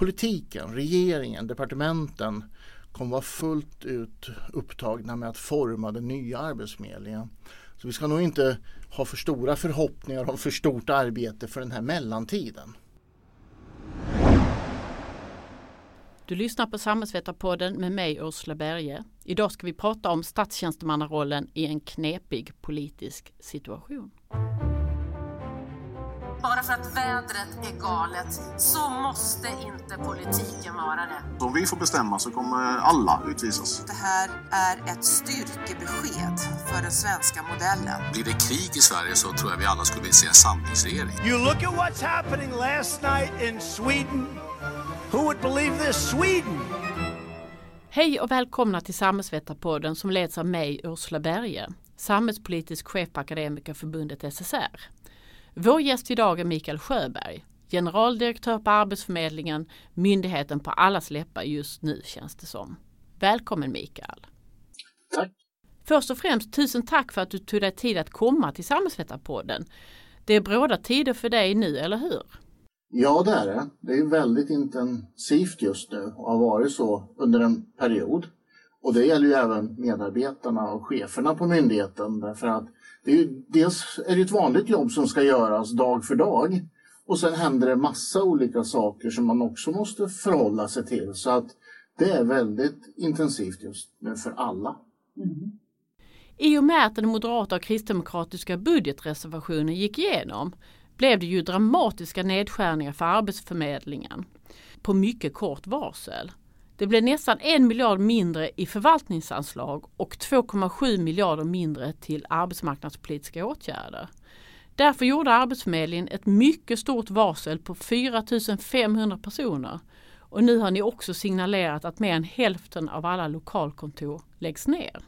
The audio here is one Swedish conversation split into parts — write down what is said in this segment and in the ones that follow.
politiken, regeringen, departementen kommer vara fullt ut upptagna med att forma den nya Arbetsförmedlingen. Så vi ska nog inte ha för stora förhoppningar om för stort arbete för den här mellantiden. Du lyssnar på Samhällsvetarpodden med mig Ursula Berge. Idag ska vi prata om statstjänstemannarollen i en knepig politisk situation. Bara för att vädret är galet så måste inte politiken vara det. Om vi får bestämma så kommer alla utvisas. Det här är ett styrkebesked för den svenska modellen. Blir det krig i Sverige så tror jag vi alla skulle vilja se en samlingsregering. You look at what's happening last night in Sweden. Who would believe this? Sweden! Hej och välkomna till Samhällsvetarpodden som leds av mig Ursula Berge, samhällspolitisk chef på Akademikerförbundet SSR. Vår gäst idag är Mikael Sjöberg, generaldirektör på Arbetsförmedlingen, myndigheten på allas läppar just nu känns det som. Välkommen Mikael! Tack! Först och främst tusen tack för att du tog dig tid att komma till Samhällsvetarpodden. Det är bråda tider för dig nu, eller hur? Ja, det är det. Det är väldigt intensivt just nu och har varit så under en period. Och det gäller ju även medarbetarna och cheferna på myndigheten därför att det är ju, dels är det ett vanligt jobb som ska göras dag för dag och sen händer det massa olika saker som man också måste förhålla sig till. Så att det är väldigt intensivt just nu för alla. Mm. I och med att den moderata och kristdemokratiska budgetreservationen gick igenom blev det ju dramatiska nedskärningar för Arbetsförmedlingen på mycket kort varsel. Det blev nästan en miljard mindre i förvaltningsanslag och 2,7 miljarder mindre till arbetsmarknadspolitiska åtgärder. Därför gjorde Arbetsförmedlingen ett mycket stort varsel på 4 500 personer. Och nu har ni också signalerat att mer än hälften av alla lokalkontor läggs ner.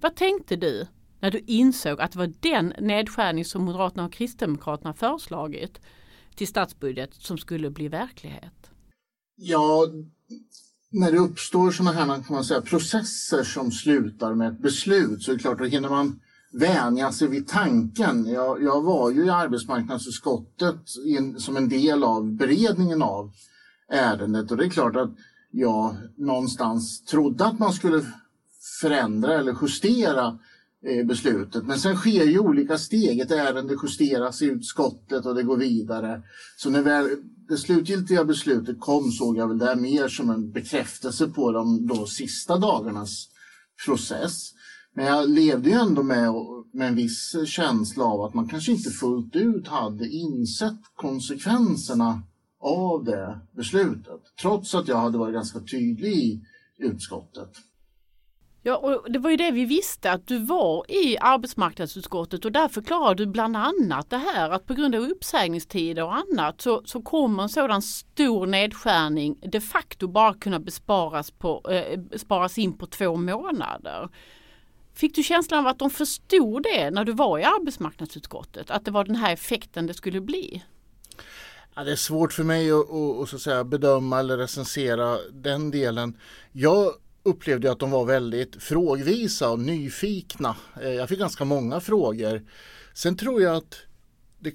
Vad tänkte du när du insåg att det var den nedskärning som Moderaterna och Kristdemokraterna föreslagit till statsbudget som skulle bli verklighet? Ja, när det uppstår sådana här kan man säga, processer som slutar med ett beslut så är det klart, då hinner man vänja sig vid tanken. Jag, jag var ju i arbetsmarknadsutskottet in, som en del av beredningen av ärendet och det är klart att jag någonstans trodde att man skulle förändra eller justera eh, beslutet. Men sen sker ju olika steg. Ett ärende justeras i utskottet och det går vidare. Så när väl det slutgiltiga beslutet kom såg jag väl där mer som en bekräftelse på de då sista dagarnas process. Men jag levde ju ändå med, med en viss känsla av att man kanske inte fullt ut hade insett konsekvenserna av det beslutet. Trots att jag hade varit ganska tydlig i utskottet. Ja, och det var ju det vi visste att du var i arbetsmarknadsutskottet och där förklarade du bland annat det här att på grund av uppsägningstider och annat så, så kommer en sådan stor nedskärning de facto bara kunna besparas, på, eh, sparas in på två månader. Fick du känslan av att de förstod det när du var i arbetsmarknadsutskottet? Att det var den här effekten det skulle bli? Ja, det är svårt för mig att, att, att, att säga, bedöma eller recensera den delen. Jag upplevde att de var väldigt frågvisa och nyfikna. Eh, jag fick ganska många frågor. Sen tror jag att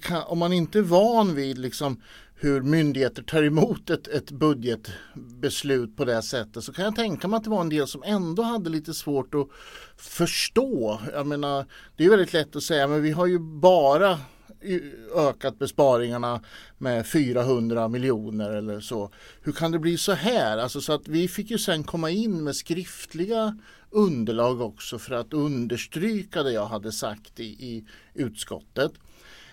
kan, om man inte är van vid liksom hur myndigheter tar emot ett, ett budgetbeslut på det sättet så kan jag tänka mig att det var en del som ändå hade lite svårt att förstå. Jag menar, det är väldigt lätt att säga men vi har ju bara ökat besparingarna med 400 miljoner eller så. Hur kan det bli så här? Alltså så att vi fick ju sen komma in med skriftliga underlag också för att understryka det jag hade sagt i, i utskottet.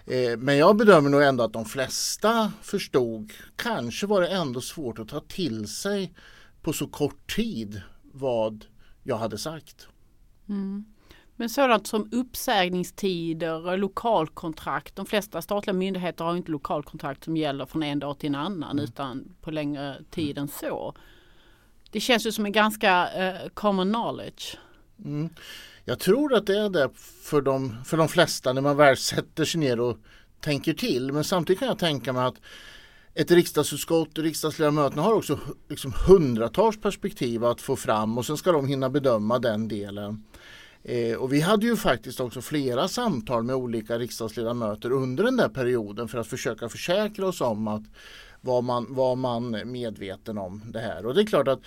Eh, men jag bedömer nog ändå att de flesta förstod. Kanske var det ändå svårt att ta till sig på så kort tid vad jag hade sagt. Mm. Men sådant som uppsägningstider, lokalkontrakt. De flesta statliga myndigheter har inte lokalkontrakt som gäller från en dag till en annan mm. utan på längre tid än så. Det känns ju som en ganska uh, common knowledge. Mm. Jag tror att det är det för de, för de flesta när man väl sätter sig ner och tänker till. Men samtidigt kan jag tänka mig att ett riksdagsutskott och riksdagsledamöterna har också liksom hundratals perspektiv att få fram och sen ska de hinna bedöma den delen. Eh, och vi hade ju faktiskt också flera samtal med olika riksdagsledamöter under den där perioden för att försöka försäkra oss om att var man, var man medveten om det här. Och det är klart att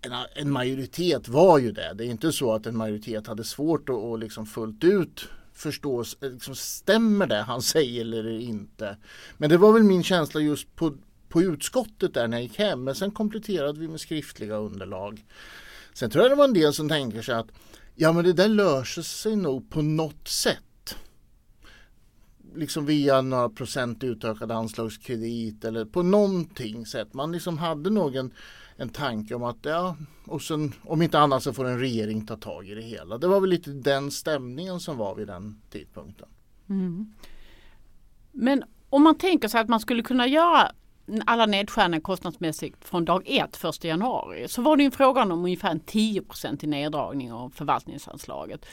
en, en majoritet var ju det. Det är inte så att en majoritet hade svårt att, att liksom fullt ut förstå, liksom, stämmer det han säger eller inte. Men det var väl min känsla just på, på utskottet där när jag gick hem. Men sen kompletterade vi med skriftliga underlag. Sen tror jag det var en del som tänker sig att ja men det där löser sig nog på något sätt liksom via några procent utökad anslagskredit eller på någonting sätt. Man liksom hade nog en, en tanke om att ja, och sen om inte annat så får en regering ta tag i det hela. Det var väl lite den stämningen som var vid den tidpunkten. Mm. Men om man tänker sig att man skulle kunna göra alla nedskärningar kostnadsmässigt från dag 1, 1 januari, så var det ju frågan om ungefär en 10 i neddragning av förvaltningsanslaget.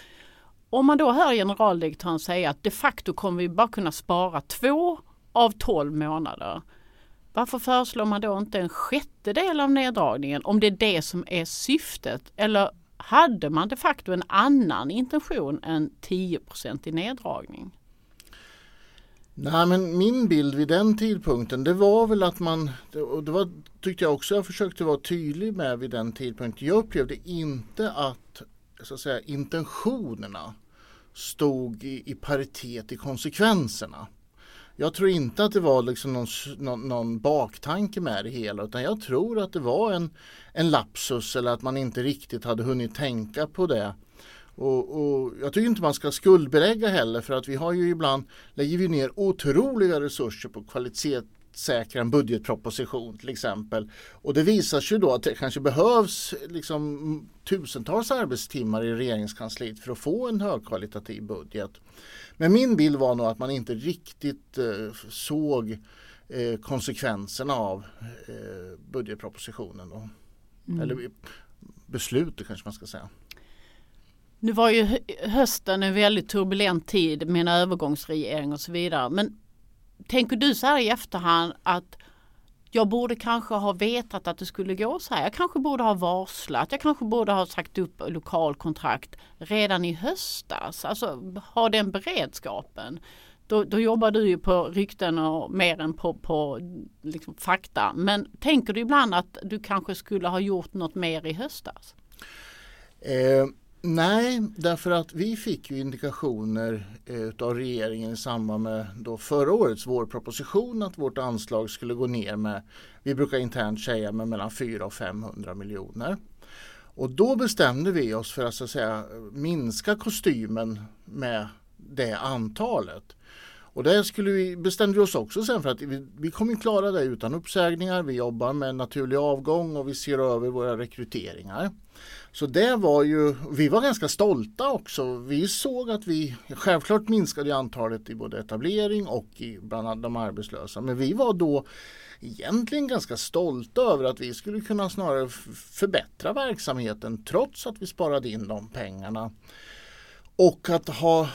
Om man då hör generaldirektören säga att de facto kommer vi bara kunna spara två av tolv månader. Varför föreslår man då inte en sjättedel av neddragningen om det är det som är syftet? Eller hade man de facto en annan intention än 10 i neddragning? Nej men min bild vid den tidpunkten det var väl att man, och det var, tyckte jag också jag försökte vara tydlig med vid den tidpunkten. Jag upplevde inte att, så att säga, intentionerna stod i, i paritet i konsekvenserna. Jag tror inte att det var liksom någon, någon, någon, baktanke med det hela utan jag tror att det var en, en lapsus eller att man inte riktigt hade hunnit tänka på det. Och, och, Jag tycker inte man ska skuldbelägga heller för att vi har ju ibland lägger vi ner otroliga resurser på kvalitet, säkra en budgetproposition till exempel. Och det visar sig då att det kanske behövs liksom tusentals arbetstimmar i regeringskansliet för att få en högkvalitativ budget. Men min bild var nog att man inte riktigt eh, såg eh, konsekvenserna av eh, budgetpropositionen. Då. Mm. Eller beslutet kanske man ska säga. Nu var ju hösten en väldigt turbulent tid med en övergångsregering och så vidare. Men tänker du så här i efterhand att jag borde kanske ha vetat att det skulle gå så här. Jag kanske borde ha varslat. Jag kanske borde ha sagt upp lokalkontrakt redan i höstas. Alltså ha den beredskapen. Då, då jobbar du ju på rykten och mer än på, på liksom fakta. Men tänker du ibland att du kanske skulle ha gjort något mer i höstas? Eh Nej, därför att vi fick ju indikationer eh, av regeringen i samband med då förra årets vårproposition att vårt anslag skulle gå ner med, vi brukar internt säga med mellan 400 och 500 miljoner. Och då bestämde vi oss för att, så att säga, minska kostymen med det antalet. Och där skulle vi, bestämde vi oss också sen för att vi, vi kommer klara det utan uppsägningar. Vi jobbar med naturlig avgång och vi ser över våra rekryteringar. Så det var ju, vi var ganska stolta också. Vi såg att vi, självklart minskade antalet i både etablering och i bland de arbetslösa. Men vi var då egentligen ganska stolta över att vi skulle kunna snarare förbättra verksamheten trots att vi sparade in de pengarna. Och att ha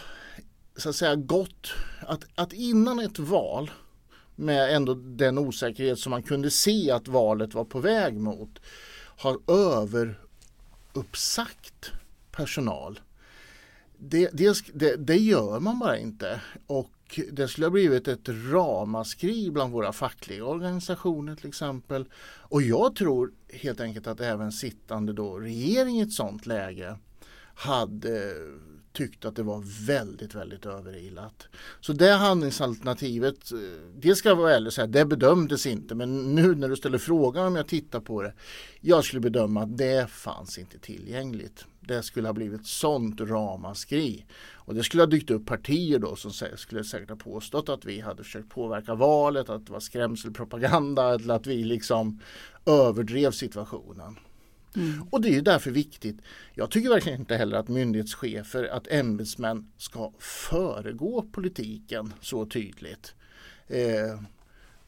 så att säga gått, att, att innan ett val med ändå den osäkerhet som man kunde se att valet var på väg mot har överuppsagt personal. Det, det, det, det, gör man bara inte och det skulle ha blivit ett ramaskri bland våra fackliga organisationer till exempel. Och jag tror helt enkelt att även sittande då regering i ett sådant läge hade tyckte att det var väldigt, väldigt överilat. Så det handlingsalternativet, eh, det ska jag vara ärlig och säga, det bedömdes inte. Men nu när du ställer frågan om jag tittar på det, jag skulle bedöma att det fanns inte tillgängligt. Det skulle ha blivit sånt ramaskri. Och det skulle ha dykt upp partier då som skulle säkert ha påstått att vi hade försökt påverka valet, att det var skrämselpropaganda eller att vi liksom överdrev situationen. Mm. Och det är därför viktigt. Jag tycker verkligen inte heller att myndighetschefer, att ämbetsmän ska föregå politiken så tydligt. Eh,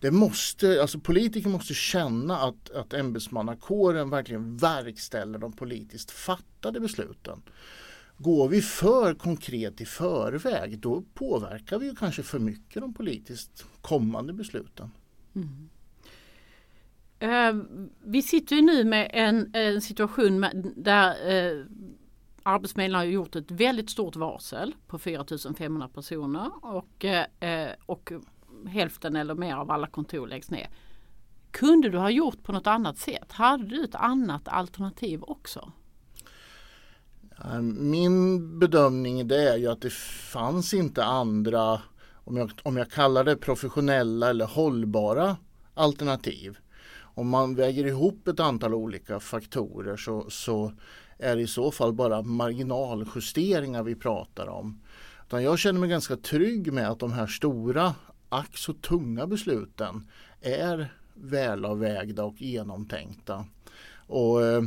det måste, alltså politiker måste känna att, att ämbetsmannakåren verkligen verkställer de politiskt fattade besluten. Går vi för konkret i förväg då påverkar vi ju kanske för mycket de politiskt kommande besluten. Mm. Eh, vi sitter ju nu med en, en situation där eh, Arbetsförmedlingen har gjort ett väldigt stort varsel på 4500 personer och, eh, och hälften eller mer av alla kontor läggs ner. Kunde du ha gjort på något annat sätt? Hade du ett annat alternativ också? Min bedömning det är ju att det fanns inte andra, om jag, om jag kallar det professionella eller hållbara alternativ. Om man väger ihop ett antal olika faktorer så, så är det i så fall bara marginaljusteringar vi pratar om. Utan jag känner mig ganska trygg med att de här stora, ack så tunga besluten är välavvägda och genomtänkta. Och eh,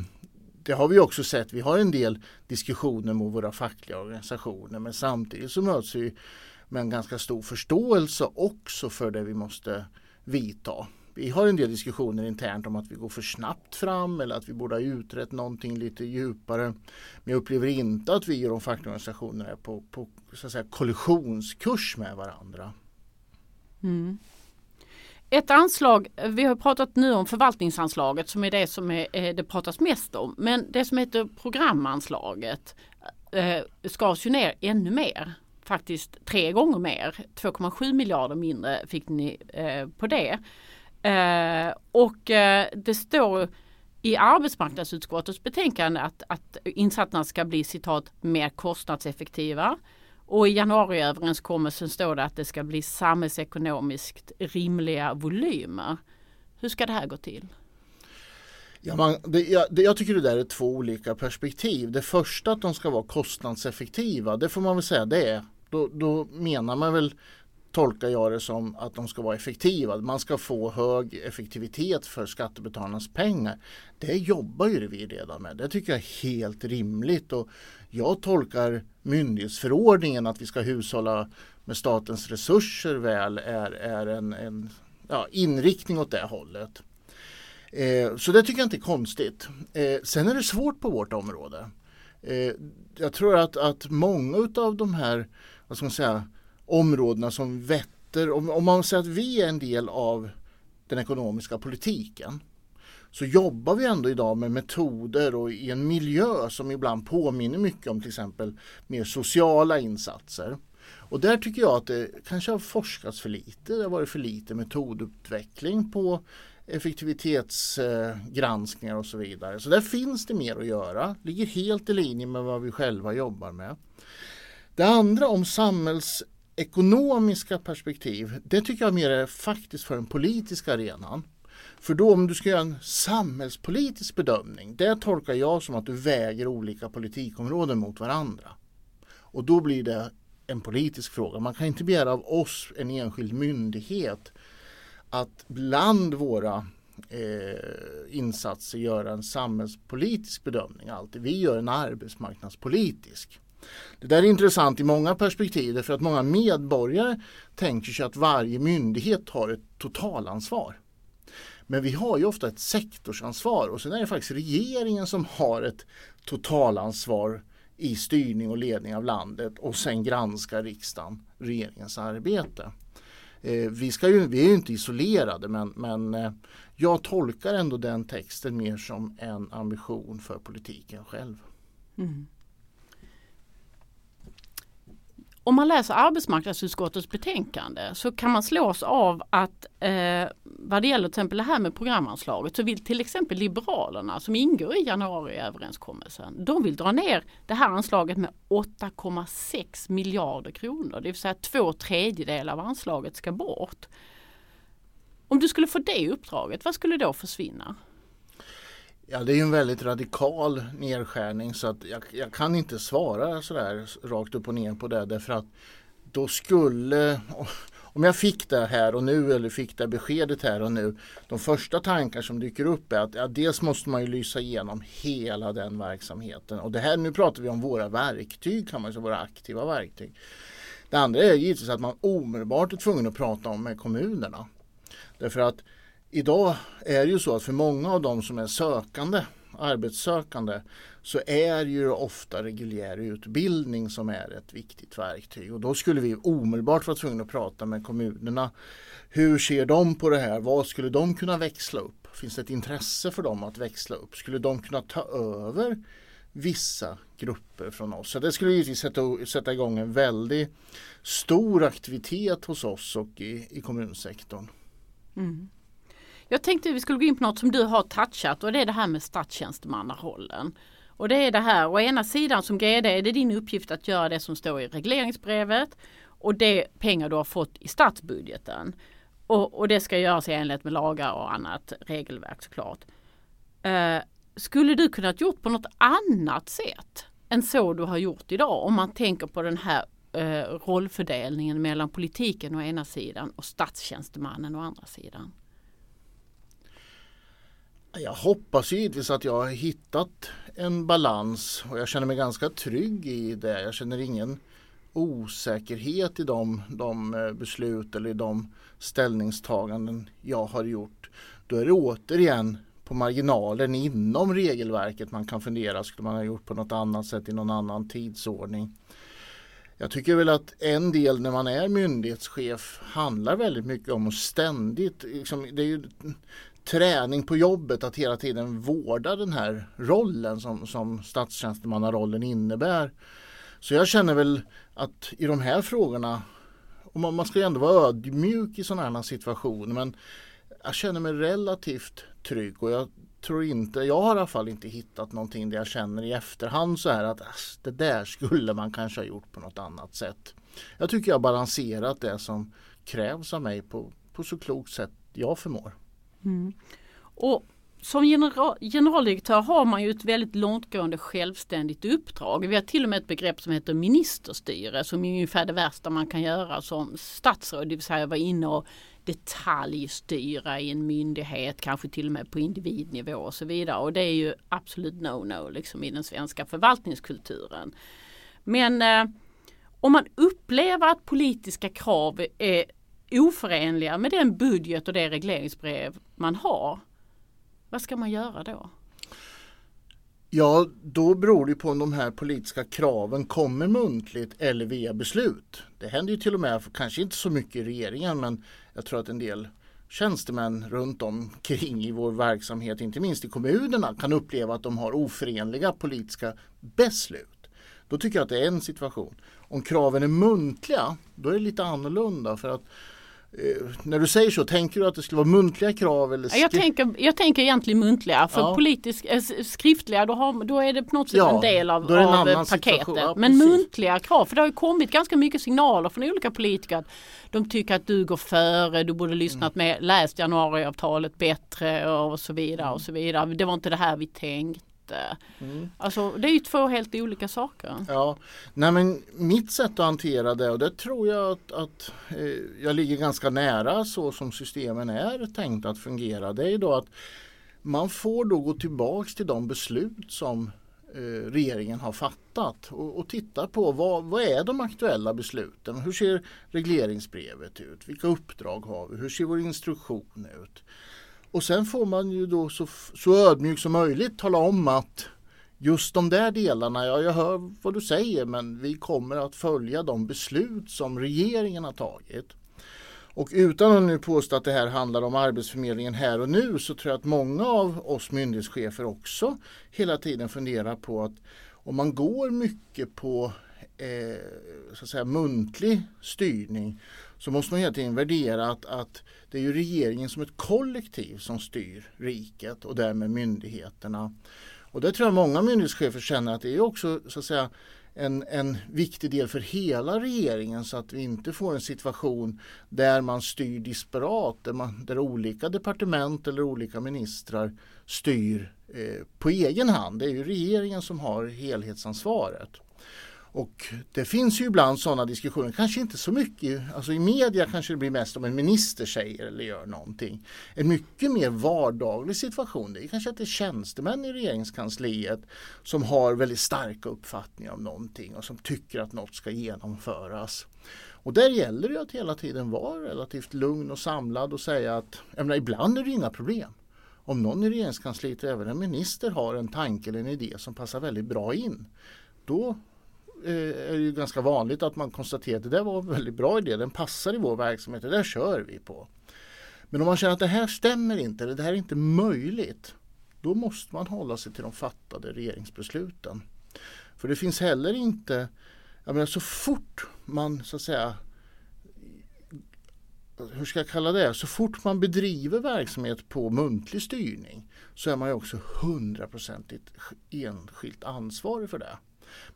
det har vi också sett. Vi har en del diskussioner med våra fackliga organisationer men samtidigt så möts vi med en ganska stor förståelse också för det vi måste vidta. Vi har en del diskussioner internt om att vi går för snabbt fram eller att vi borde ha utrett någonting lite djupare. Men jag upplever inte att vi och de fackliga organisationerna är på, på så att säga, kollisionskurs med varandra. Mm. Ett anslag, vi har pratat nu om förvaltningsanslaget som är det som är, eh, det pratas mest om. Men det som heter programanslaget eh, skars ju ner ännu mer. Faktiskt tre gånger mer. 2,7 miljarder mindre fick ni eh, på det. Eh, och eh, det står i arbetsmarknadsutskottets betänkande att, att insatserna ska bli citat mer kostnadseffektiva. Och i januariöverenskommelsen står det att det ska bli samhällsekonomiskt rimliga volymer. Hur ska det här gå till? Ja, man, det, jag, det, jag tycker det där är två olika perspektiv. Det första att de ska vara kostnadseffektiva, det får man väl säga det är. Då, då menar man väl tolkar jag det som att de ska vara effektiva. Man ska få hög effektivitet för skattebetalarnas pengar. Det jobbar ju vi redan med. Det tycker jag är helt rimligt. Och jag tolkar myndighetsförordningen att vi ska hushålla med statens resurser väl är, är en, en ja, inriktning åt det hållet. Eh, så det tycker jag inte är konstigt. Eh, sen är det svårt på vårt område. Eh, jag tror att, att många av de här vad ska man säga, områdena som vetter, om, om man säger att vi är en del av den ekonomiska politiken så jobbar vi ändå idag med metoder och i en miljö som ibland påminner mycket om till exempel mer sociala insatser. Och där tycker jag att det kanske har forskats för lite. Det har varit för lite metodutveckling på effektivitetsgranskningar och så vidare. Så där finns det mer att göra. Ligger helt i linje med vad vi själva jobbar med. Det andra om samhälls ekonomiska perspektiv, det tycker jag mer är faktiskt för den politiska arenan. För då om du ska göra en samhällspolitisk bedömning, det tolkar jag som att du väger olika politikområden mot varandra. Och då blir det en politisk fråga. Man kan inte begära av oss, en enskild myndighet, att bland våra eh, insatser göra en samhällspolitisk bedömning alltid. Vi gör en arbetsmarknadspolitisk. Det där är intressant i många perspektiv för att många medborgare tänker sig att varje myndighet har ett totalansvar. Men vi har ju ofta ett sektorsansvar och sen är det faktiskt regeringen som har ett totalansvar i styrning och ledning av landet och sen granskar riksdagen regeringens arbete. Eh, vi, ska ju, vi är ju inte isolerade men, men eh, jag tolkar ändå den texten mer som en ambition för politiken själv. Mm. Om man läser arbetsmarknadsutskottets betänkande så kan man slås av att eh, vad det gäller till exempel det här med programanslaget så vill till exempel Liberalerna som ingår i januariöverenskommelsen de vill dra ner det här anslaget med 8,6 miljarder kronor. Det vill säga två tredjedelar av anslaget ska bort. Om du skulle få det uppdraget, vad skulle då försvinna? Ja, det är en väldigt radikal nedskärning så att jag, jag, kan inte svara sådär rakt upp och ner på det därför att då skulle, om jag fick det här och nu eller fick det beskedet här och nu, de första tankar som dyker upp är att ja, dels måste man ju lysa igenom hela den verksamheten och det här, nu pratar vi om våra verktyg kan man säga, våra aktiva verktyg. Det andra är givetvis att man omedelbart är tvungen att prata om med kommunerna. Därför att idag är det ju så att för många av de som är sökande, arbetssökande, så är ju ofta reguljär utbildning som är ett viktigt verktyg. Och då skulle vi omedelbart vara tvungna att prata med kommunerna. Hur ser de på det här? Vad skulle de kunna växla upp? Finns det ett intresse för dem att växla upp? Skulle de kunna ta över vissa grupper från oss? Så det skulle givetvis sätta, sätta igång en väldigt stor aktivitet hos oss och i, i kommunsektorn. Mm. Jag tänkte vi skulle gå in på något som du har touchat och det är det här med statstjänstemannarollen. Och det är det här, å ena sidan som GD är det din uppgift att göra det som står i regleringsbrevet och det pengar du har fått i statsbudgeten. Och, och det ska göras i enlighet med lagar och annat regelverk såklart. Eh, skulle du kunnat gjort på något annat sätt än så du har gjort idag om man tänker på den här eh, rollfördelningen mellan politiken å ena sidan och statstjänstemannen å andra sidan? Jag hoppas givetvis att jag har hittat en balans och jag känner mig ganska trygg i det. Jag känner ingen osäkerhet i de, de eh, beslut eller i de ställningstaganden jag har gjort. Då är det återigen på marginalen inom regelverket man kan fundera, skulle man ha gjort på något annat sätt i någon annan tidsordning? Jag tycker väl att en del när man är myndighetschef handlar väldigt mycket om att ständigt, liksom, det är ju träning på jobbet att hela tiden vårda den här rollen som, som statstjänstemannarollen innebär. Så jag känner väl att i de här frågorna, och man, man ska ju ändå vara ödmjuk i sådana här situationer, men jag känner mig relativt trygg och jag tror inte, jag har i alla fall inte hittat någonting där jag känner i efterhand så här att ass, det där skulle man kanske ha gjort på något annat sätt. Jag tycker jag har balanserat det som krävs av mig på, på så klokt sätt jag förmår. Mm. Och som general, generaldirektör har man ju ett väldigt långtgående självständigt uppdrag. Vi har till och med ett begrepp som heter ministerstyre som är ungefär det värsta man kan göra som statsråd, det vill säga vara inne och detaljstyra i en myndighet, kanske till och med på individnivå och så vidare. Och det är ju absolut no-no liksom i den svenska förvaltningskulturen. Men eh, om man upplever att politiska krav är oförenliga med den budget och det regleringsbrev man har, vad ska man göra då? Ja, då beror det på om de här politiska kraven kommer muntligt eller via beslut. Det händer ju till och med, kanske inte så mycket i regeringen, men jag tror att en del tjänstemän runt omkring i vår verksamhet, inte minst i kommunerna, kan uppleva att de har oförenliga politiska beslut. Då tycker jag att det är en situation. Om kraven är muntliga, då är det lite annorlunda för att när du säger så, tänker du att det skulle vara muntliga krav? Eller jag, tänker, jag tänker egentligen muntliga. För ja. politisk, äh, skriftliga då, har, då är det på något sätt ja, en del av, en av eh, paketet. Ja, Men muntliga krav, för det har ju kommit ganska mycket signaler från olika politiker att de tycker att du går före, du borde lyssnat mm. med, läst januariavtalet bättre och så vidare och så vidare. Det var inte det här vi tänkte inte. Mm. Alltså det är ju två helt olika saker. Ja, nej men mitt sätt att hantera det och det tror jag att, att eh, jag ligger ganska nära så som systemen är tänkt att fungera. Det är då att man får då gå tillbaks till de beslut som eh, regeringen har fattat och, och titta på vad, vad är de aktuella besluten? Hur ser regleringsbrevet ut? Vilka uppdrag har vi? Hur ser vår instruktion ut? Och sen får man ju då så, så ödmjuk som möjligt tala om att just de där delarna, ja jag hör vad du säger men vi kommer att följa de beslut som regeringen har tagit. Och utan att nu påstå att det här handlar om Arbetsförmedlingen här och nu så tror jag att många av oss myndighetschefer också hela tiden funderar på att om man går mycket på eh, så att säga, muntlig styrning så måste man hela tiden värdera att, att det är ju regeringen som ett kollektiv som styr riket och därmed myndigheterna. Och det tror jag många myndighetschefer känner att det är också så att säga en, en viktig del för hela regeringen så att vi inte får en situation där man styr disparat, där, man, där olika departement eller olika ministrar styr eh, på egen hand. Det är ju regeringen som har helhetsansvaret. Och det finns ju ibland sådana diskussioner, kanske inte så mycket, alltså i media kanske det blir mest om en minister säger eller gör någonting. En mycket mer vardaglig situation, det är kanske att det är tjänstemän i regeringskansliet som har väldigt starka uppfattningar om någonting och som tycker att något ska genomföras. Och där gäller det att hela tiden vara relativt lugn och samlad och säga att menar, ibland är det inga problem. Om någon i regeringskansliet, även en minister, har en tanke eller en idé som passar väldigt bra in, då Eh, är det ju ganska vanligt att man konstaterar att det där var en väldigt bra idé, den passar i vår verksamhet, det där kör vi på. Men om man känner att det här stämmer inte, eller det här är inte möjligt, då måste man hålla sig till de fattade regeringsbesluten. För det finns heller inte, jag menar så fort man så att säga hur ska jag kalla det, så fort man bedriver verksamhet på muntlig styrning så är man ju också hundraprocentigt enskilt ansvarig för det.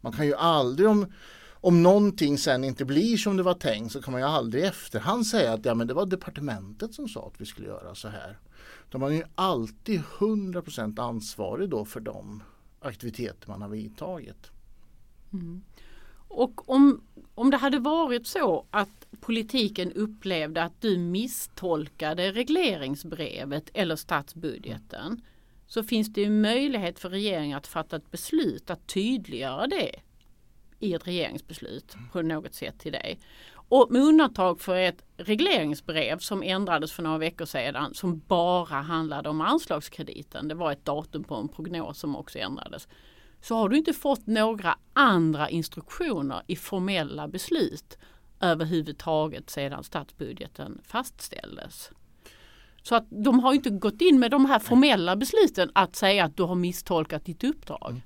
Man kan ju aldrig om, om någonting sen inte blir som det var tänkt så kan man ju aldrig i efterhand säga att ja, men det var departementet som sa att vi skulle göra så här. Utan man är ju alltid 100% ansvarig då för de aktiviteter man har vidtagit. Mm. Och om, om det hade varit så att politiken upplevde att du misstolkade regleringsbrevet eller statsbudgeten så finns det ju möjlighet för regeringen att fatta ett beslut att tydliggöra det i ett regeringsbeslut på något sätt till dig. Och med undantag för ett regleringsbrev som ändrades för några veckor sedan som bara handlade om anslagskrediten. Det var ett datum på en prognos som också ändrades. Så har du inte fått några andra instruktioner i formella beslut överhuvudtaget sedan statsbudgeten fastställdes. Så att de har inte gått in med de här formella besluten att säga att du har misstolkat ditt uppdrag. Mm.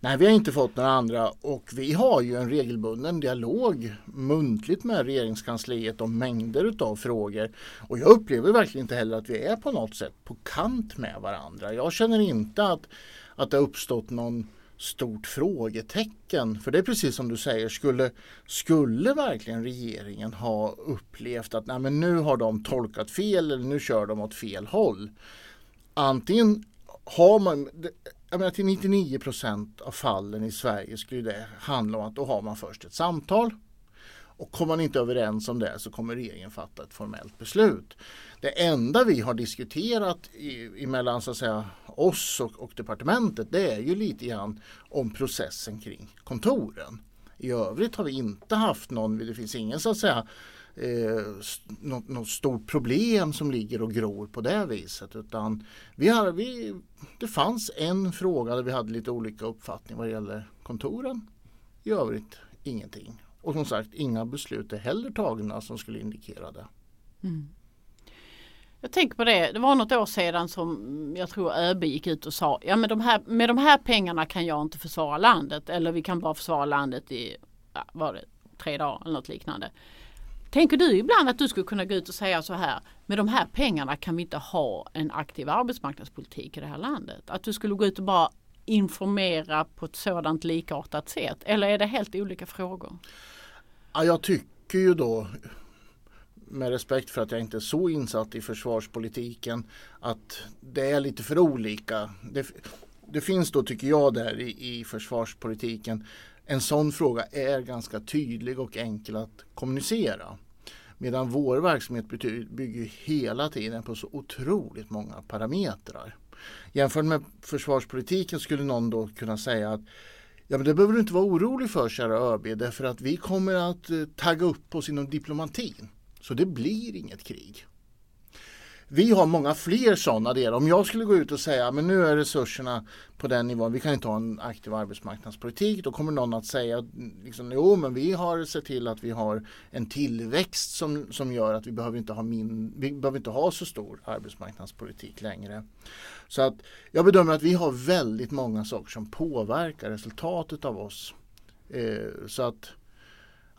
Nej, vi har inte fått några andra och vi har ju en regelbunden dialog muntligt med regeringskansliet om mängder av frågor. Och jag upplever verkligen inte heller att vi är på något sätt på kant med varandra. Jag känner inte att, att det har uppstått någon stort frågetecken. För det är precis som du säger, skulle, skulle verkligen regeringen ha upplevt att nej, men nu har de tolkat fel eller nu kör de åt fel håll. Antingen har man, jag menar till 99 procent av fallen i Sverige skulle det handla om att då har man först ett samtal och kommer man inte överens om det så kommer regeringen fatta ett formellt beslut. Det enda vi har diskuterat i, emellan så att säga, oss och, och departementet det är ju lite grann om processen kring kontoren. I övrigt har vi inte haft någon, det finns ingen så att säga eh, något, något, stort problem som ligger och gror på det viset. Utan vi har, vi, det fanns en fråga där vi hade lite olika uppfattning vad gäller kontoren. I övrigt ingenting. Och som sagt inga beslut är heller tagna som skulle indikera det. Mm. Jag tänker på det, det var något år sedan som jag tror ÖB gick ut och sa ja med de här, med de här pengarna kan jag inte försvara landet eller vi kan bara försvara landet i ja, var det, tre dagar eller något liknande. Tänker du ibland att du skulle kunna gå ut och säga så här med de här pengarna kan vi inte ha en aktiv arbetsmarknadspolitik i det här landet? Att du skulle gå ut och bara informera på ett sådant likartat sätt eller är det helt olika frågor? Ja, jag tycker ju då med respekt för att jag inte är så insatt i försvarspolitiken att det är lite för olika. Det, det finns då tycker jag där i, i försvarspolitiken en sån fråga är ganska tydlig och enkel att kommunicera. Medan vår verksamhet bygger hela tiden på så otroligt många parametrar. Jämfört med försvarspolitiken skulle någon då kunna säga att Ja, men det behöver du inte vara orolig för kära ÖB därför att vi kommer att eh, tagga upp oss inom diplomatin. Så det blir inget krig. Vi har många fler sådana delar. Om jag skulle gå ut och säga men nu är resurserna på den nivån, vi kan inte ha en aktiv arbetsmarknadspolitik. Då kommer någon att säga liksom, jo men vi har sett till att vi har en tillväxt som, som gör att vi behöver inte ha min, vi behöver inte ha så stor arbetsmarknadspolitik längre. Så att jag bedömer att vi har väldigt många saker som påverkar resultatet av oss. Eh, så att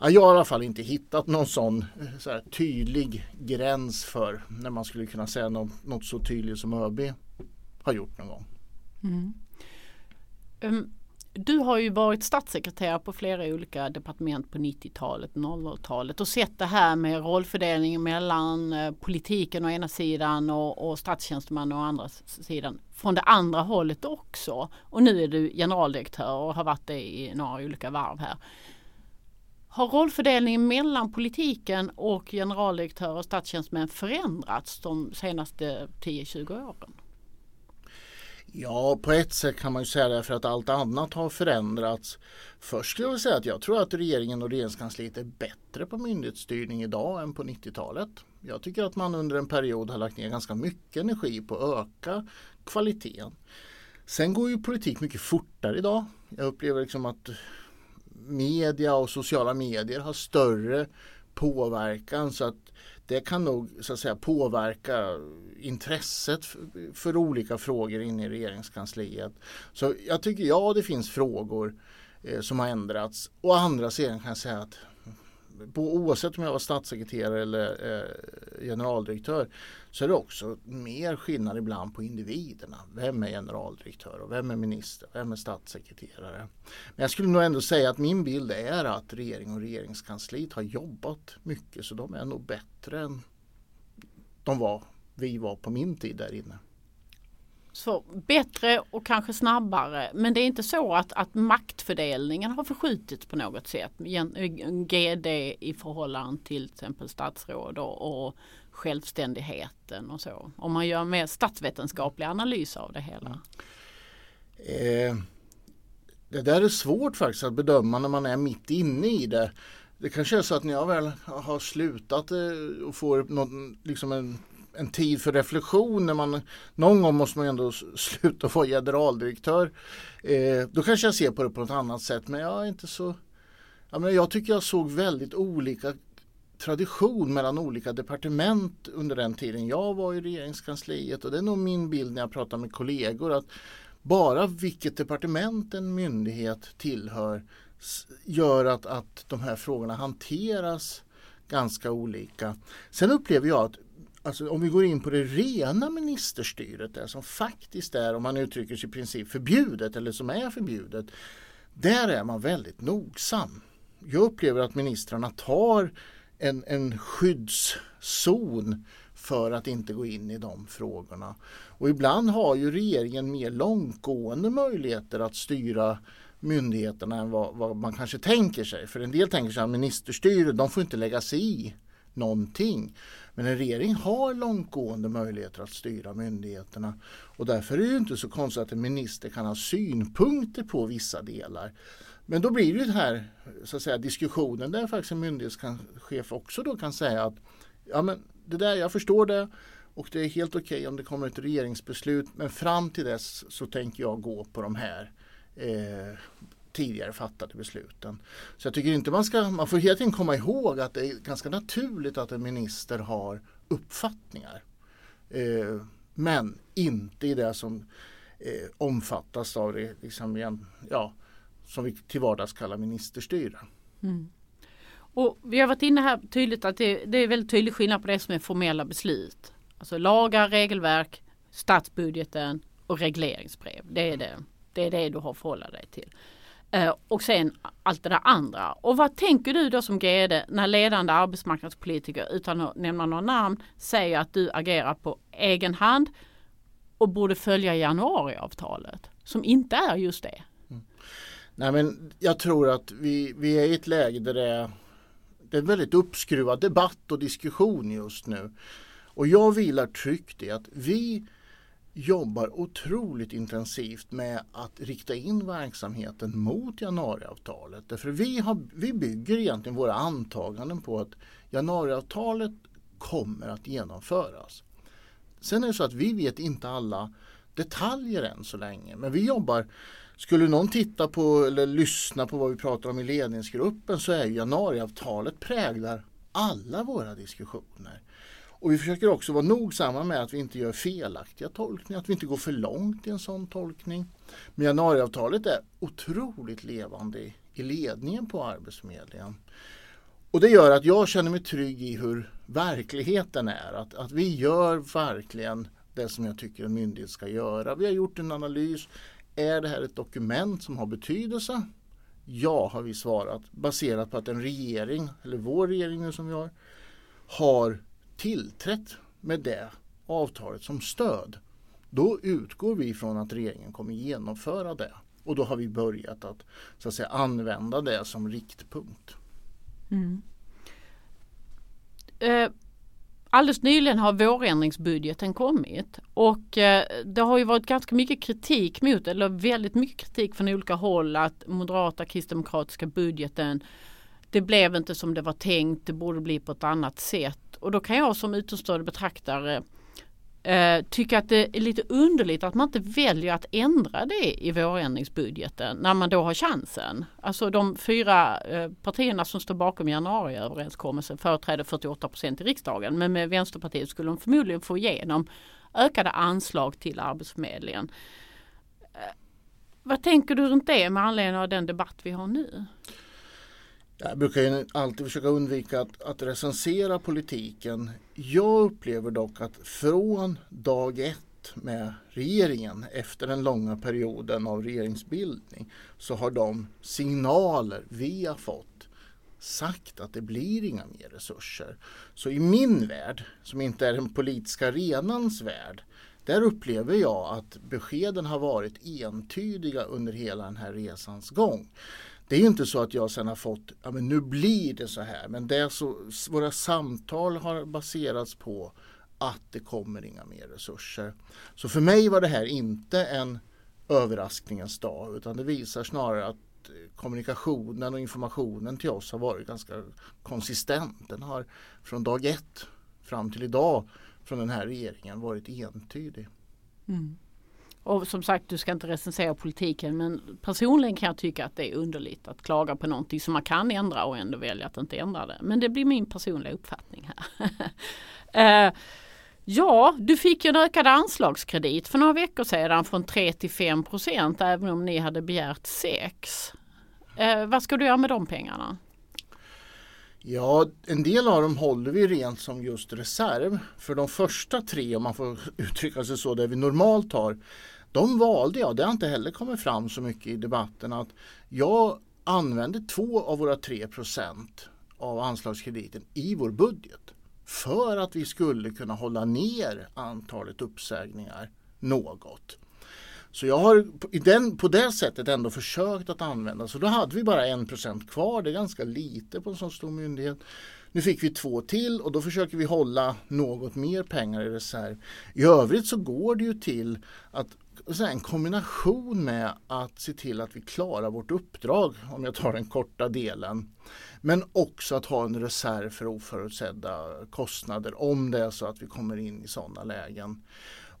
Ja, jag har i alla fall inte hittat någon sån eh, så här, tydlig gräns för när man skulle kunna säga något, något så tydligt som ÖB har gjort någon gång. Mm. Um, du har ju varit statssekreterare på flera olika departement på 90-talet, 00-talet och sett det här med rollfördelningen mellan eh, politiken å ena sidan och, och statstjänsteman å andra sidan. Från det andra hållet också. Och nu är du generaldirektör och har varit det i några olika varv här. Har rollfördelningen mellan politiken och generaldirektörer och statstjänstemän förändrats de senaste 10-20 åren? Ja, på ett sätt kan man ju säga det för att allt annat har förändrats. Först skulle jag säga att jag tror att regeringen och regeringskansliet är bättre på myndighetsstyrning idag än på 90-talet. Jag tycker att man under en period har lagt ner ganska mycket energi på att öka kvaliteten. Sen går ju politik mycket fortare idag. Jag upplever liksom att media och sociala medier har större påverkan så att det kan nog så att säga påverka intresset för, för olika frågor inne i regeringskansliet. Så jag tycker ja, det finns frågor eh, som har ändrats. Å andra sidan kan jag säga att oavsett om jag var statssekreterare eller eh, generaldirektör så är det också mer skillnad ibland på individerna. Vem är generaldirektör och vem är minister? Vem är statssekreterare? Men jag skulle nog ändå säga att min bild är att regering och regeringskansliet har jobbat mycket så de är nog bättre än de var, vi var på min tid där inne. Så bättre och kanske snabbare. Men det är inte så att, att maktfördelningen har förskjutits på något sätt. GD eh, i förhållande till till exempel statsråd och, och självständigheten och så. Om man gör mer statsvetenskaplig analys av det hela. Eh, det där är svårt faktiskt att bedöma när man är mitt inne i det. Det kanske är så att när jag väl har slutat eh, och får någon, liksom en en tid för reflektion när man någon gång måste man ändå sluta vara generaldirektör. Eh, då kanske jag ser på det på ett annat sätt men jag är inte så jag, menar, jag tycker jag såg väldigt olika tradition mellan olika departement under den tiden jag var i regeringskansliet och det är nog min bild när jag pratar med kollegor att bara vilket departement en myndighet tillhör gör att, att de här frågorna hanteras ganska olika. Sen upplever jag att alltså om vi går in på det rena ministerstyret där som faktiskt är, om man uttrycker sig i princip förbjudet eller som är förbjudet. Där är man väldigt nogsam. Jag upplever att ministrarna tar en, en skyddszon för att inte gå in i de frågorna. Och ibland har ju regeringen mer långtgående möjligheter att styra myndigheterna än vad, vad man kanske tänker sig. För en del tänker sig att ministerstyre, de får inte lägga sig i någonting. Men en regering har långtgående möjligheter att styra myndigheterna och därför är det ju inte så konstigt att en minister kan ha synpunkter på vissa delar. Men då blir det här så att säga, diskussionen där faktiskt en myndighetschef också då kan säga att ja men det där, jag förstår det och det är helt okej okay om det kommer ett regeringsbeslut men fram till dess så tänker jag gå på de här eh, tidigare fattade besluten. Så jag tycker inte man ska, man får hela tiden komma ihåg att det är ganska naturligt att en minister har uppfattningar. Eh, men inte i det som eh, omfattas av det, liksom, ja, som vi till vardags kallar ministerstyre. Mm. Och vi har varit inne här tydligt att det, det är väldigt tydlig skillnad på det som är formella beslut. Alltså lagar, regelverk, statsbudgeten och regleringsbrev. Det är det, det, är det du har att förhålla dig till. Eh, och sen allt det där andra. Och vad tänker du då som GD när ledande arbetsmarknadspolitiker utan att nämna några namn säger att du agerar på egen hand och borde följa januariavtalet som inte är just det? Mm. Nej men jag tror att vi, vi är i ett läge där det är, det är en väldigt uppskruvad debatt och diskussion just nu. Och jag vilar tryggt i att vi jobbar otroligt intensivt med att rikta in verksamheten mot januariavtalet. Därför vi, har, vi bygger egentligen våra antaganden på att januariavtalet kommer att genomföras. Sen är det så att vi vet inte alla detaljer än så länge men vi jobbar skulle någon titta på eller lyssna på vad vi pratar om i ledningsgruppen så är januariavtalet präglar alla våra diskussioner. Och vi försöker också vara nogsamma med att vi inte gör felaktiga tolkningar, att vi inte går för långt i en sån tolkning. Men januariavtalet är otroligt levande i ledningen på Arbetsförmedlingen. Och det gör att jag känner mig trygg i hur verkligheten är. Att, att vi gör verkligen det som jag tycker en myndighet ska göra. Vi har gjort en analys. Är det här ett dokument som har betydelse? Ja, har vi svarat baserat på att en regering, eller vår regering som vi har, har tillträtt med det avtalet som stöd. Då utgår vi från att regeringen kommer genomföra det. Och då har vi börjat att, så att säga, använda det som riktpunkt. Mm. Eh, alldeles nyligen har vårändringsbudgeten kommit och eh, det har ju varit ganska mycket kritik mot, eller väldigt mycket kritik från olika håll att moderata kristdemokratiska budgeten det blev inte som det var tänkt, det borde bli på ett annat sätt. Och då kan jag som utomstående betraktare eh, tycka att det är lite underligt att man inte väljer att ändra det i vårändringsbudgeten när man då har chansen. Alltså de fyra eh, partierna som står bakom januariöverenskommelsen företräder 48 procent i riksdagen men med Vänsterpartiet skulle de förmodligen få igenom ökade anslag till Arbetsförmedlingen. Eh, vad tänker du runt det med anledning av den debatt vi har nu? Jag brukar ju alltid försöka undvika att, att recensera politiken. Jag upplever dock att från dag ett med regeringen efter den långa perioden av regeringsbildning så har de signaler vi har fått sagt att det blir inga mer resurser. Så i min värld, som inte är den politiska arenans värld, där upplever jag att beskeden har varit entydiga under hela den här resans gång. Det är ju inte så att jag sen har fått, ja men nu blir det så här, men det är så, våra samtal har baserats på att det kommer inga mer resurser. Så för mig var det här inte en överraskningens dag utan det visar snarare att eh, kommunikationen och informationen till oss har varit ganska konsistent. Den har från dag ett fram till idag från den här regeringen varit entydig. Mm. Och som sagt, du ska inte recensera politiken men personligen kan jag tycka att det är underligt att klaga på någonting som man kan ändra och ändå välja att inte ändra det. Men det blir min personliga uppfattning här. eh, ja, du fick ju en ökad anslagskredit för några veckor sedan från 3 till 5 procent även om ni hade begärt 6. Eh, vad ska du göra med de pengarna? Ja, en del av dem håller vi rent som just reserv. För de första tre, om man får uttrycka sig så, där vi normalt har, de valde jag, det har inte heller kommit fram så mycket i debatten, att jag använde två av våra tre procent av anslagskrediten i vår budget för att vi skulle kunna hålla ner antalet uppsägningar något. Så jag har den, på det sättet ändå försökt att använda. Så då hade vi bara en procent kvar. Det är ganska lite på en sån stor myndighet. Nu fick vi två till och då försöker vi hålla något mer pengar i reserv. I övrigt så går det ju till att en kombination med att se till att vi klarar vårt uppdrag, om jag tar den korta delen. Men också att ha en reserv för oförutsedda kostnader om det är så att vi kommer in i sådana lägen.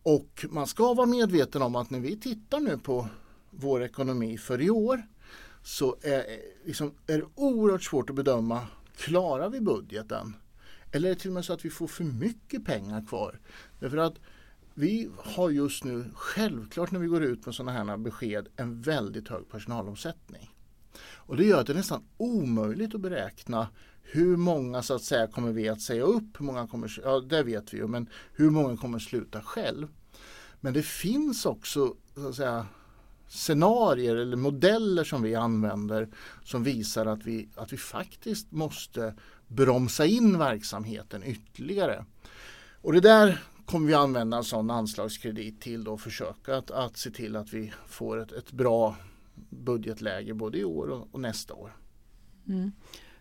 Och man ska vara medveten om att när vi tittar nu på vår ekonomi för i år så är, liksom, är det oerhört svårt att bedöma, klarar vi budgeten? Eller är det till och med så att vi får för mycket pengar kvar? Därför att vi har just nu, självklart när vi går ut med sådana här besked, en väldigt hög personalomsättning. Och det gör att det är nästan omöjligt att beräkna hur många så att säga kommer vi att säga upp? Hur många kommer, ja, det vet vi ju, men hur många kommer sluta själv? Men det finns också så att säga, scenarier eller modeller som vi använder som visar att vi, att vi faktiskt måste bromsa in verksamheten ytterligare. Och det där kommer vi använda en sån anslagskredit till och försöka att, att se till att vi får ett, ett bra budgetläge både i år och, och nästa år. Mm.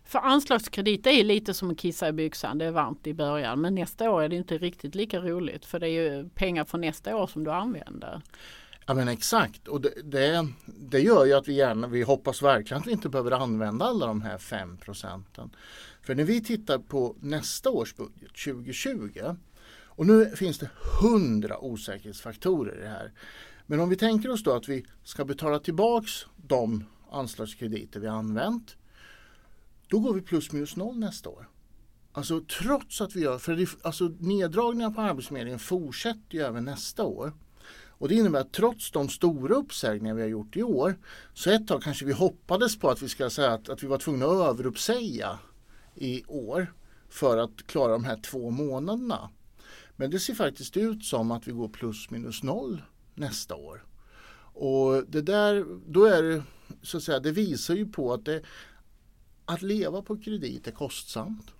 För anslagskredit är lite som att kissa i byxan. Det är varmt i början men nästa år är det inte riktigt lika roligt för det är ju pengar för nästa år som du använder. Ja men exakt och det, det, det, gör ju att vi gärna, vi hoppas verkligen att vi inte behöver använda alla de här 5 procenten. För när vi tittar på nästa års budget 2020 och nu finns det 100 osäkerhetsfaktorer i det här. Men om vi tänker oss då att vi ska betala tillbaks de anslagskrediter vi använt då går vi plus minus noll nästa år. Alltså trots att vi gör, för det, alltså neddragningar på Arbetsförmedlingen fortsätter ju även nästa år. Och det innebär att trots de stora uppsägningar vi har gjort i år så ett tag kanske vi hoppades på att vi ska säga att, att vi var tvungna att överuppsäga i år för att klara de här två månaderna. Men det ser faktiskt ut som att vi går plus minus noll nästa år. Och det där, då är det så att säga, det visar ju på att det, att leva på kredit är kostsamt.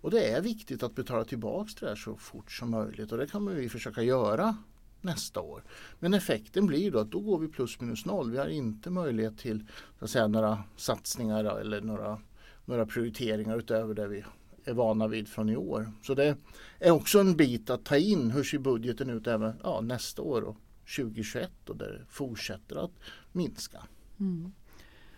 Och det är viktigt att betala tillbaka det här så fort som möjligt och det kommer vi försöka göra nästa år. Men effekten blir då att då går vi plus minus noll. Vi har inte möjlighet till så att säga, några satsningar eller några, några prioriteringar utöver det vi är vana vid från i år. Så det är också en bit att ta in. Hur ser budgeten ut även ja, nästa år och 2021 och där det fortsätter att minska. Mm.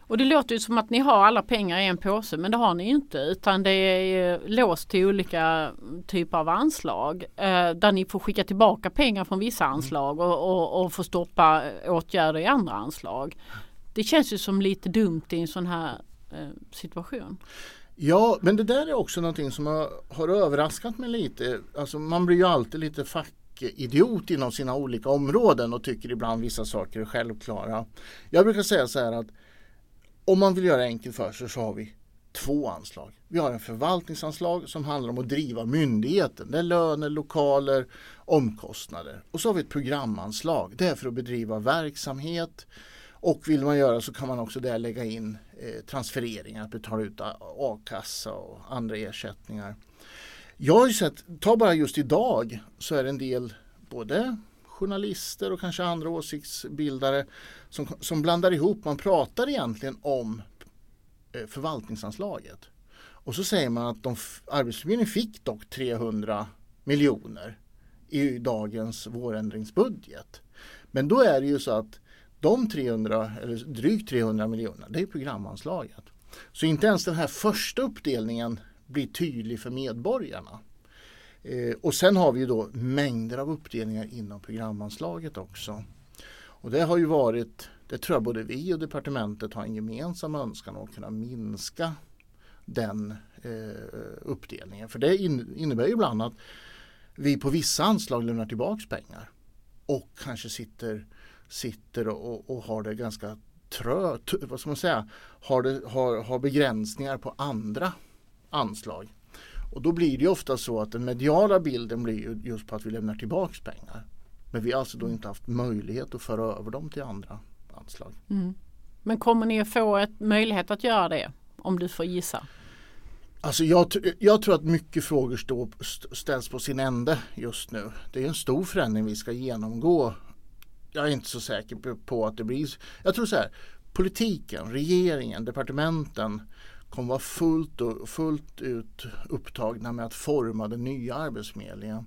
Och det låter ju som att ni har alla pengar i en påse men det har ni inte utan det är låst till olika typer av anslag eh, där ni får skicka tillbaka pengar från vissa mm. anslag och, och, och få stoppa åtgärder i andra anslag. Det känns ju som lite dumt i en sån här eh, situation. Ja, men det där är också någonting som har, har överraskat mig lite. Alltså man blir ju alltid lite fackidiot inom sina olika områden och tycker ibland vissa saker är självklara. Jag brukar säga så här att om man vill göra enkelt för sig så har vi två anslag. Vi har en förvaltningsanslag som handlar om att driva myndigheten. Det är löner, lokaler, omkostnader. Och så har vi ett programanslag. Det är för att bedriva verksamhet. Och vill man göra så kan man också där lägga in eh, transfereringar, att betala ut a-kassa och andra ersättningar. Jag har ju sett, ta bara just idag så är det en del både journalister och kanske andra åsiktsbildare som, som blandar ihop, man pratar egentligen om eh, förvaltningsanslaget. Och så säger man att de, Arbetsförmedlingen fick dock 300 miljoner i dagens vårändringsbudget. Men då är det ju så att de 300, eller drygt 300 miljoner, det är programanslaget. Så inte ens den här första uppdelningen blir tydlig för medborgarna. Eh, och sen har vi ju då mängder av uppdelningar inom programanslaget också. Och det har ju varit, det tror jag både vi och departementet har en gemensam önskan att kunna minska den eh, uppdelningen. För det innebär ju ibland att vi på vissa anslag lämnar tillbaks pengar och kanske sitter, sitter och, och har det ganska trött, vad ska man säga, har, det, har, har begränsningar på andra anslag. Och då blir det ofta så att den mediala bilden blir just på att vi lämnar tillbaks pengar. Men vi har alltså då inte haft möjlighet att föra över dem till andra anslag. Mm. Men kommer ni att få ett möjlighet att göra det? Om du får gissa. Alltså jag, jag tror att mycket frågor stå, ställs på sin ände just nu. Det är en stor förändring vi ska genomgå. Jag är inte så säker på att det blir... Jag tror så här, politiken, regeringen, departementen kommer vara fullt, och, fullt ut upptagna med att forma den nya Arbetsförmedlingen.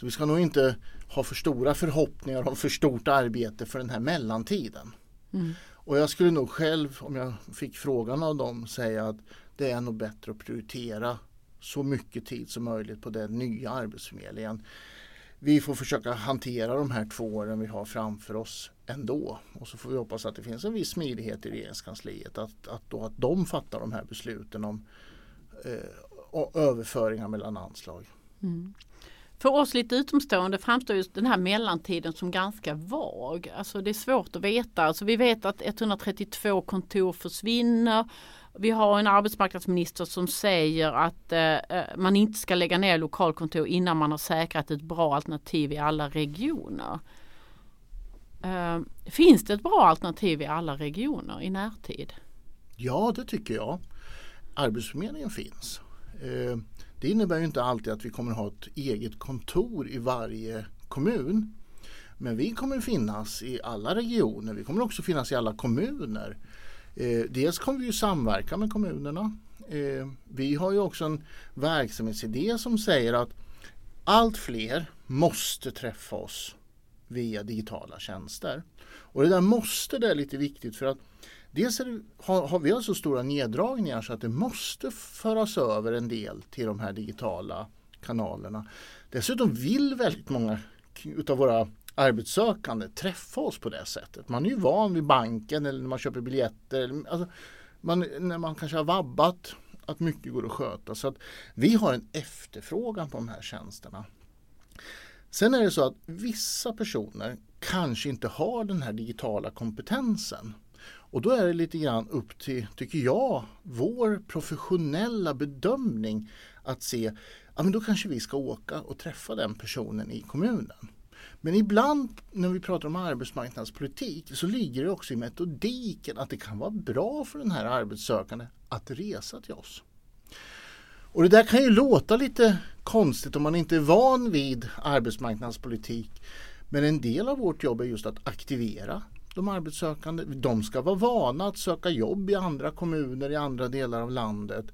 Så vi ska nog inte ha för stora förhoppningar om för stort arbete för den här mellantiden. Mm. Och jag skulle nog själv, om jag fick frågan av dem, säga att det är nog bättre att prioritera så mycket tid som möjligt på den nya Arbetsförmedlingen. Vi får försöka hantera de här två åren vi har framför oss ändå. Och så får vi hoppas att det finns en viss smidighet i regeringskansliet att, att, då, att de fattar de här besluten om eh, överföringar mellan anslag. Mm. För oss lite utomstående framstår just den här mellantiden som ganska vag. Alltså det är svårt att veta. Alltså vi vet att 132 kontor försvinner. Vi har en arbetsmarknadsminister som säger att eh, eh, man inte ska lägga ner lokalkontor innan man har säkrat ett bra alternativ i alla regioner. Eh, finns det ett bra alternativ i alla regioner i närtid? Ja, det tycker jag. Arbetsförmedlingen finns. Eh, det innebär ju inte alltid att vi kommer ha ett eget kontor i varje kommun. Men vi kommer finnas i alla regioner. Vi kommer också finnas i alla kommuner. Eh, dels kommer vi ju samverka med kommunerna. Eh, vi har ju också en verksamhetsidé som säger att allt fler måste träffa oss via digitala tjänster. Och det där måste det är lite viktigt för att dels det, har, har, vi så stora neddragningar så att det måste föras över en del till de här digitala kanalerna. Dessutom vill väldigt många utav våra arbetssökande träffa oss på det sättet. Man är ju van vid banken eller när man köper biljetter. Alltså, man, när man kanske har vabbat att mycket går att sköta. Så att vi har en efterfrågan på de här tjänsterna. Sen är det så att vissa personer kanske inte har den här digitala kompetensen. Och då är det lite grann upp till, tycker jag, vår professionella bedömning att se, ja men då kanske vi ska åka och träffa den personen i kommunen. Men ibland när vi pratar om arbetsmarknadspolitik så ligger det också i metodiken att det kan vara bra för den här arbetssökande att resa till oss. Och det där kan ju låta lite konstigt om man inte är van vid arbetsmarknadspolitik. Men en del av vårt jobb är just att aktivera de arbetssökande. De ska vara vana att söka jobb i andra kommuner i andra delar av landet.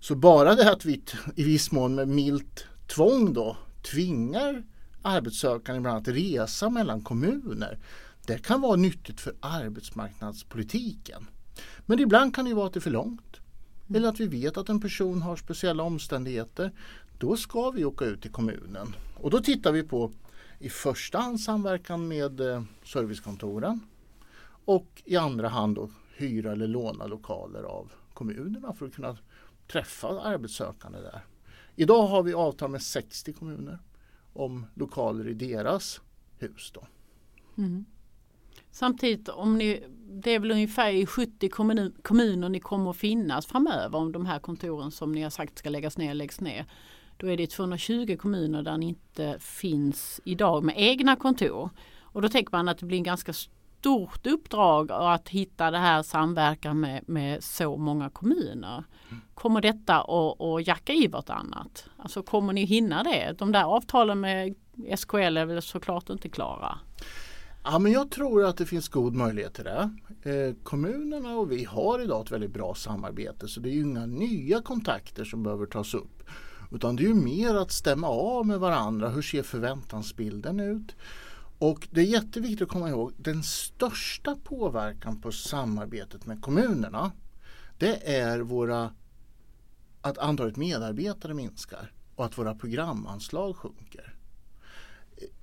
Så bara det att vi i viss mån med milt tvång då tvingar arbetssökande ibland att resa mellan kommuner. Det kan vara nyttigt för arbetsmarknadspolitiken. Men ibland kan det vara att det är för långt. Mm. Eller att vi vet att en person har speciella omständigheter. Då ska vi åka ut till kommunen. Och då tittar vi på i första hand samverkan med eh, servicekontoren och i andra hand då hyra eller låna lokaler av kommunerna för att kunna träffa arbetssökande där. Idag har vi avtal med 60 kommuner om lokaler i deras hus. Då. Mm. Samtidigt om ni det är väl ungefär i 70 kommun, kommuner ni kommer att finnas framöver om de här kontoren som ni har sagt ska läggas ner läggs ner. Då är det 220 kommuner där ni inte finns idag med egna kontor. Och då tänker man att det blir en ganska stort uppdrag att hitta det här samverkan med, med så många kommuner. Kommer detta att, att jacka i vartannat? Alltså kommer ni hinna det? De där avtalen med SKL är väl såklart inte klara? Ja, men jag tror att det finns god möjlighet till det. Eh, kommunerna och vi har idag ett väldigt bra samarbete så det är ju inga nya kontakter som behöver tas upp. Utan det är ju mer att stämma av med varandra. Hur ser förväntansbilden ut? Och det är jätteviktigt att komma ihåg den största påverkan på samarbetet med kommunerna det är våra, att antalet medarbetare minskar och att våra programanslag sjunker.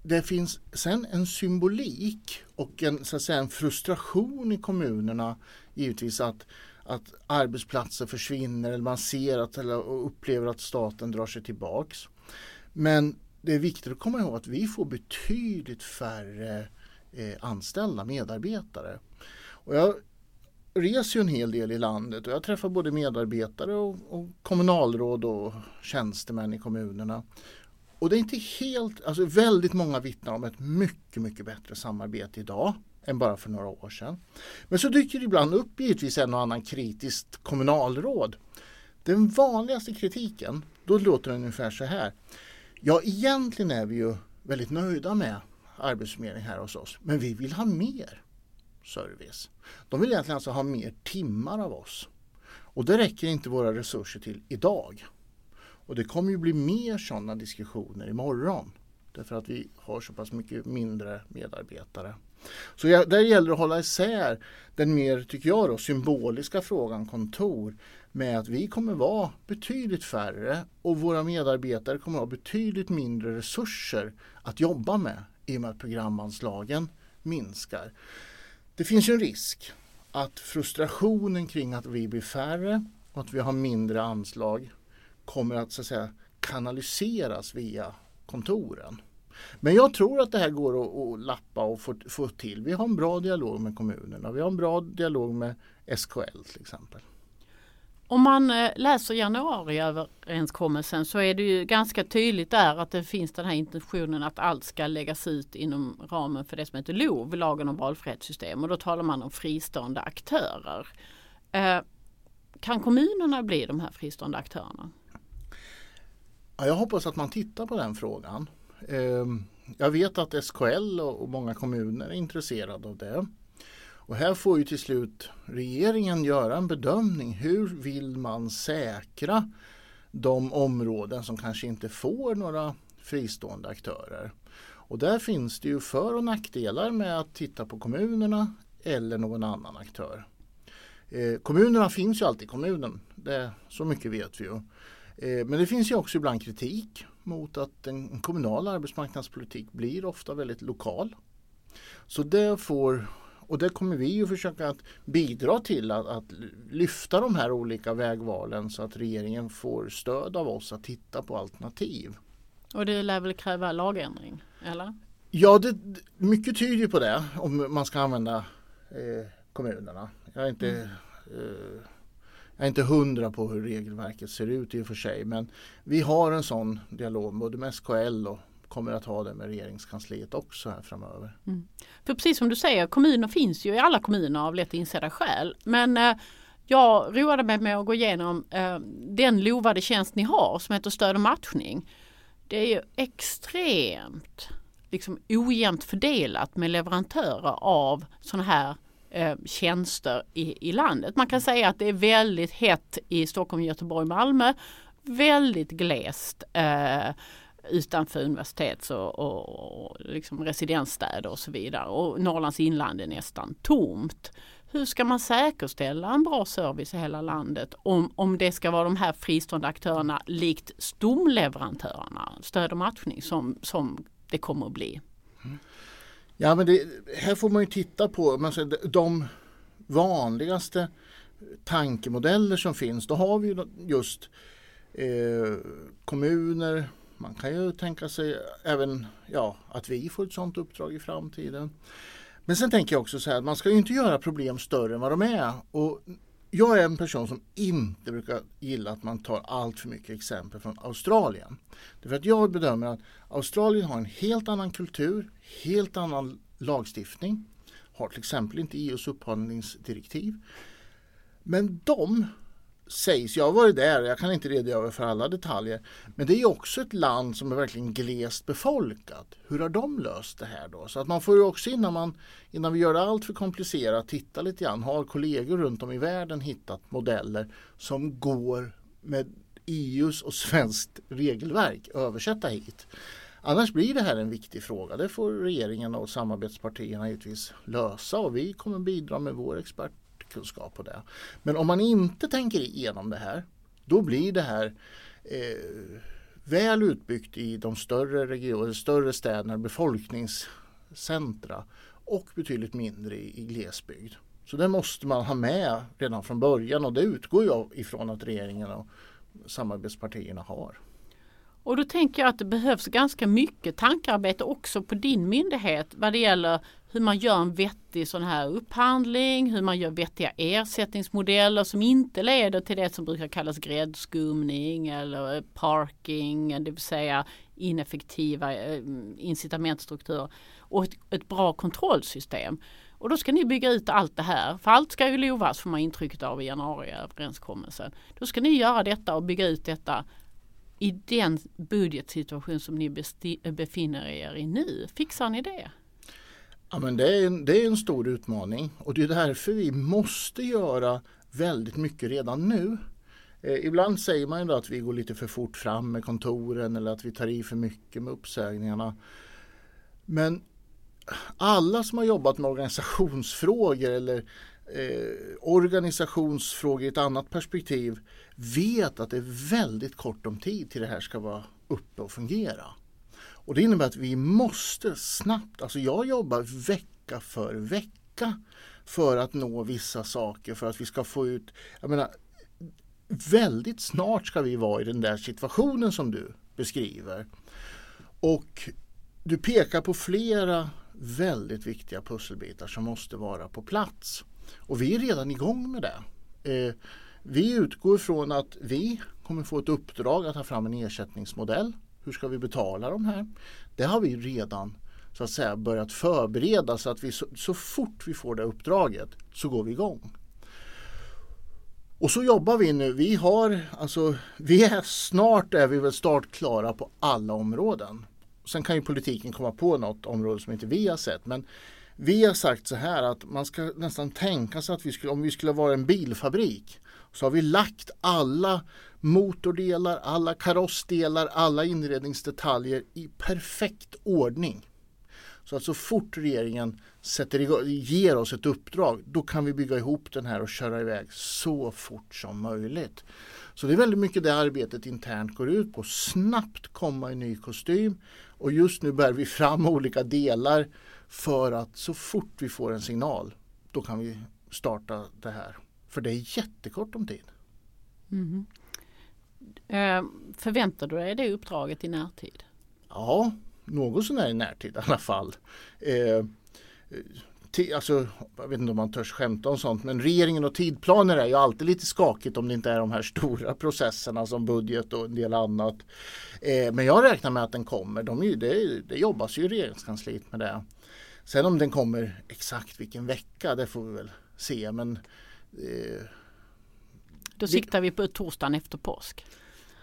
Det finns sen en symbolik och en, så att säga, en frustration i kommunerna givetvis att, att arbetsplatser försvinner eller man ser att, eller upplever att staten drar sig tillbaks. Men det är viktigt att komma ihåg att vi får betydligt färre eh, anställda medarbetare. Och jag reser ju en hel del i landet och jag träffar både medarbetare och, och kommunalråd och tjänstemän i kommunerna. Och det är inte helt, alltså väldigt många vittnar om ett mycket, mycket bättre samarbete idag än bara för några år sedan. Men så dyker det ibland upp givetvis en och annan kritiskt kommunalråd. Den vanligaste kritiken, då låter den ungefär så här. Ja, egentligen är vi ju väldigt nöjda med Arbetsförmedlingen här hos oss, men vi vill ha mer service. De vill egentligen alltså ha mer timmar av oss. Och det räcker inte våra resurser till idag. Och det kommer ju bli mer sådana diskussioner imorgon. Därför att vi har så pass mycket mindre medarbetare. Så jag, där gäller det att hålla isär den mer, tycker jag, då, symboliska frågan kontor med att vi kommer vara betydligt färre och våra medarbetare kommer ha betydligt mindre resurser att jobba med i och med att programanslagen minskar. Det finns ju en risk att frustrationen kring att vi blir färre och att vi har mindre anslag kommer att, så att säga, kanaliseras via kontoren. Men jag tror att det här går att, att lappa och få, få till. Vi har en bra dialog med kommunerna. Vi har en bra dialog med SKL till exempel. Om man eh, läser januariöverenskommelsen så är det ju ganska tydligt där att det finns den här intentionen att allt ska läggas ut inom ramen för det som heter LOV, lagen om valfrihetssystem. Och då talar man om fristående aktörer. Eh, kan kommunerna bli de här fristående aktörerna? Ja, jag hoppas att man tittar på den frågan. Ehm, jag vet att SKL och många kommuner är intresserade av det. Och här får ju till slut regeringen göra en bedömning. Hur vill man säkra de områden som kanske inte får några fristående aktörer? Och där finns det ju för och nackdelar med att titta på kommunerna eller någon annan aktör. Eh, kommunerna finns ju alltid i kommunen, det, så mycket vet vi ju. Eh, men det finns ju också ibland kritik mot att en kommunal arbetsmarknadspolitik blir ofta väldigt lokal. Så det får och det kommer vi ju försöka att bidra till att, att, lyfta de här olika vägvalen så att regeringen får stöd av oss att titta på alternativ. Och det lär väl kräva lagändring, eller? Ja, det, mycket tyder på det om man ska använda eh, kommunerna. Jag är inte mm. eh, jag är inte hundra på hur regelverket ser ut i och för sig men vi har en sån dialog både med SKL och kommer att ha det med regeringskansliet också här framöver. Mm. För precis som du säger, kommuner finns ju i alla kommuner av lätt insedda skäl. Men eh, jag roade mig med att gå igenom eh, den lovade tjänst ni har som heter stöd och matchning. Det är ju extremt liksom, ojämnt fördelat med leverantörer av sådana här eh, tjänster i, i landet. Man kan säga att det är väldigt hett i Stockholm, Göteborg, Malmö. Väldigt glest eh, utanför universitets och, och, och liksom residensstäder och så vidare. Och Norrlands inland är nästan tomt. Hur ska man säkerställa en bra service i hela landet om, om det ska vara de här fristående aktörerna likt stomleverantörerna, stöd och matchning som, som det kommer att bli? Mm. Ja men det, här får man ju titta på man säger, de vanligaste tankemodeller som finns. Då har vi just eh, kommuner, man kan ju tänka sig även ja, att vi får ett sådant uppdrag i framtiden. Men sen tänker jag också så här att man ska ju inte göra problem större än vad de är. Och jag är en person som inte brukar gilla att man tar allt för mycket exempel från Australien. Därför att jag bedömer att Australien har en helt annan kultur, helt annan lagstiftning, har till exempel inte EUs upphandlingsdirektiv. Men de sägs, jag har varit där, jag kan inte redogöra för alla detaljer, men det är också ett land som är verkligen glest befolkat. Hur har de löst det här då? Så att man får ju också innan, man, innan vi gör det allt för komplicerat titta lite grann. Har kollegor runt om i världen hittat modeller som går med EUs och svenskt regelverk översätta hit? Annars blir det här en viktig fråga. Det får regeringen och samarbetspartierna givetvis lösa och vi kommer bidra med vår expert kunskap på det. Men om man inte tänker igenom det här då blir det här eh, väl utbyggt i de större regioner, större städerna, befolkningscentra och betydligt mindre i, i glesbygd. Så det måste man ha med redan från början och det utgår jag ifrån att regeringen och samarbetspartierna har. Och då tänker jag att det behövs ganska mycket tankarbete också på din myndighet vad det gäller hur man gör en vettig sån här upphandling, hur man gör vettiga ersättningsmodeller som inte leder till det som brukar kallas gräddskumning eller eh, parking, det vill säga ineffektiva eh, incitamentstrukturer och ett, ett bra kontrollsystem. Och då ska ni bygga ut allt det här. För allt ska ju lovas får man intrycket av i januariöverenskommelsen. Då ska ni göra detta och bygga ut detta i den budgetsituation som ni befinner er i nu. Fixar ni det? Ja, men det, är en, det är en stor utmaning och det är därför vi måste göra väldigt mycket redan nu. Eh, ibland säger man ju att vi går lite för fort fram med kontoren eller att vi tar i för mycket med uppsägningarna. Men alla som har jobbat med organisationsfrågor eller eh, organisationsfrågor i ett annat perspektiv vet att det är väldigt kort om tid till det här ska vara uppe och fungera. Och det innebär att vi måste snabbt, alltså jag jobbar vecka för vecka för att nå vissa saker för att vi ska få ut, jag menar väldigt snart ska vi vara i den där situationen som du beskriver. Och du pekar på flera väldigt viktiga pusselbitar som måste vara på plats. Och vi är redan igång med det. Eh, vi utgår från att vi kommer få ett uppdrag att ta fram en ersättningsmodell. Hur ska vi betala de här? Det har vi redan så att säga börjat förbereda så att vi så, så fort vi får det uppdraget så går vi igång. Och så jobbar vi nu. Vi har alltså, vi är snart är vi väl startklara på alla områden. Sen kan ju politiken komma på något område som inte vi har sett men vi har sagt så här att man ska nästan tänka sig att vi skulle, om vi skulle vara en bilfabrik så har vi lagt alla motordelar, alla karossdelar, alla inredningsdetaljer i perfekt ordning. Så att så fort regeringen sätter igång, ger oss ett uppdrag då kan vi bygga ihop den här och köra iväg så fort som möjligt. Så det är väldigt mycket det arbetet internt går ut på. Snabbt komma i ny kostym och just nu bär vi fram olika delar för att så fort vi får en signal då kan vi starta det här. För det är jättekort om tid. Mm. Eh, förväntar du dig det uppdraget i närtid? Ja, något sånär i närtid i alla fall. Eh, alltså, jag vet inte om man törs skämta om sånt, men regeringen och tidplaner är ju alltid lite skakigt om det inte är de här stora processerna som budget och en del annat. Eh, men jag räknar med att den kommer. De är, det, det jobbas ju i regeringskansliet med det. Sen om den kommer exakt vilken vecka, det får vi väl se. Men, eh, Då siktar vi på torsdagen efter påsk.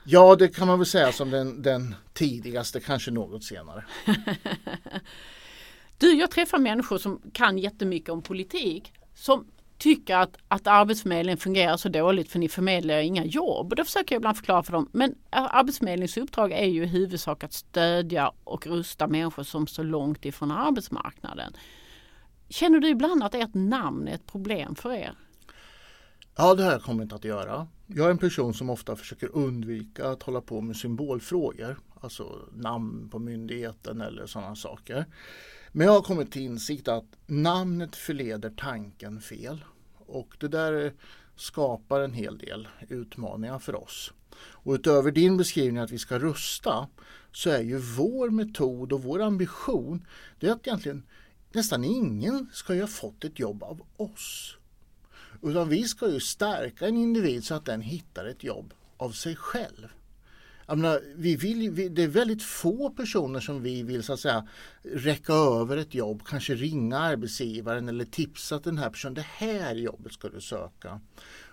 Ja, det kan man väl säga som den, den tidigaste, kanske något senare. du, jag träffar människor som kan jättemycket om politik som tycker att, att Arbetsförmedlingen fungerar så dåligt för ni förmedlar inga jobb. Och då försöker jag ibland förklara för dem. Men Arbetsförmedlingens uppdrag är ju i huvudsak att stödja och rusta människor som står långt ifrån arbetsmarknaden. Känner du ibland att ert namn är ett problem för er? Ja, det har jag kommit att göra. Jag är en person som ofta försöker undvika att hålla på med symbolfrågor. Alltså namn på myndigheten eller sådana saker. Men jag har kommit till insikt att namnet förleder tanken fel. Och det där skapar en hel del utmaningar för oss. Och utöver din beskrivning att vi ska rusta så är ju vår metod och vår ambition det är att egentligen nästan ingen ska ju ha fått ett jobb av oss. Utan vi ska ju stärka en individ så att den hittar ett jobb av sig själv. Menar, vi vill, vi, det är väldigt få personer som vi vill så att säga räcka över ett jobb, kanske ringa arbetsgivaren eller tipsa den här personen, det här jobbet ska du söka.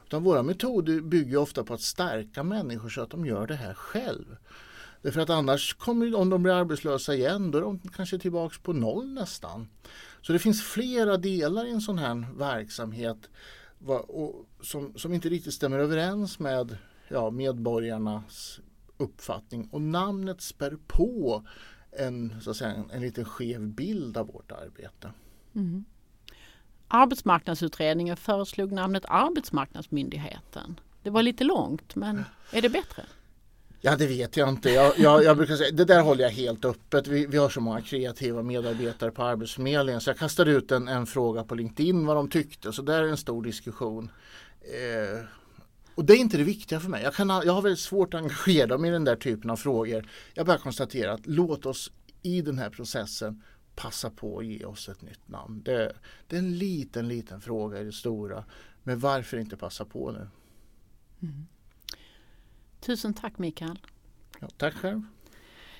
Utan våra metoder bygger ofta på att stärka människor så att de gör det här själv. Därför att annars kommer om de blir arbetslösa igen då är de kanske tillbaks på noll nästan. Så det finns flera delar i en sån här verksamhet som, som inte riktigt stämmer överens med ja, medborgarnas uppfattning och namnet spär på en, så att säga, en, en liten skev bild av vårt arbete. Mm. Arbetsmarknadsutredningen föreslog namnet Arbetsmarknadsmyndigheten. Det var lite långt men är det bättre? Ja det vet jag inte. Jag, jag, jag brukar säga, det där håller jag helt öppet. Vi, vi har så många kreativa medarbetare på Arbetsförmedlingen så jag kastade ut en, en fråga på LinkedIn vad de tyckte. Så där är en stor diskussion. Eh, och det är inte det viktiga för mig. Jag, kan, jag har väldigt svårt att engagera mig i den där typen av frågor. Jag bara konstaterar att låt oss i den här processen passa på att ge oss ett nytt namn. Det, det är en liten, liten fråga i det stora. Men varför inte passa på nu? Mm. Tusen tack Mikael. Ja, tack själv.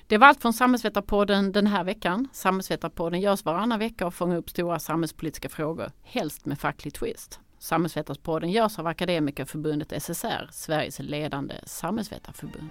Det var allt från Samhällsvetarpodden den här veckan. Samhällsvetarpodden görs varannan vecka och fångar upp stora samhällspolitiska frågor, helst med facklig twist. Samhällsvetarspodden görs av Akademikerförbundet SSR, Sveriges ledande samhällsvetarförbund.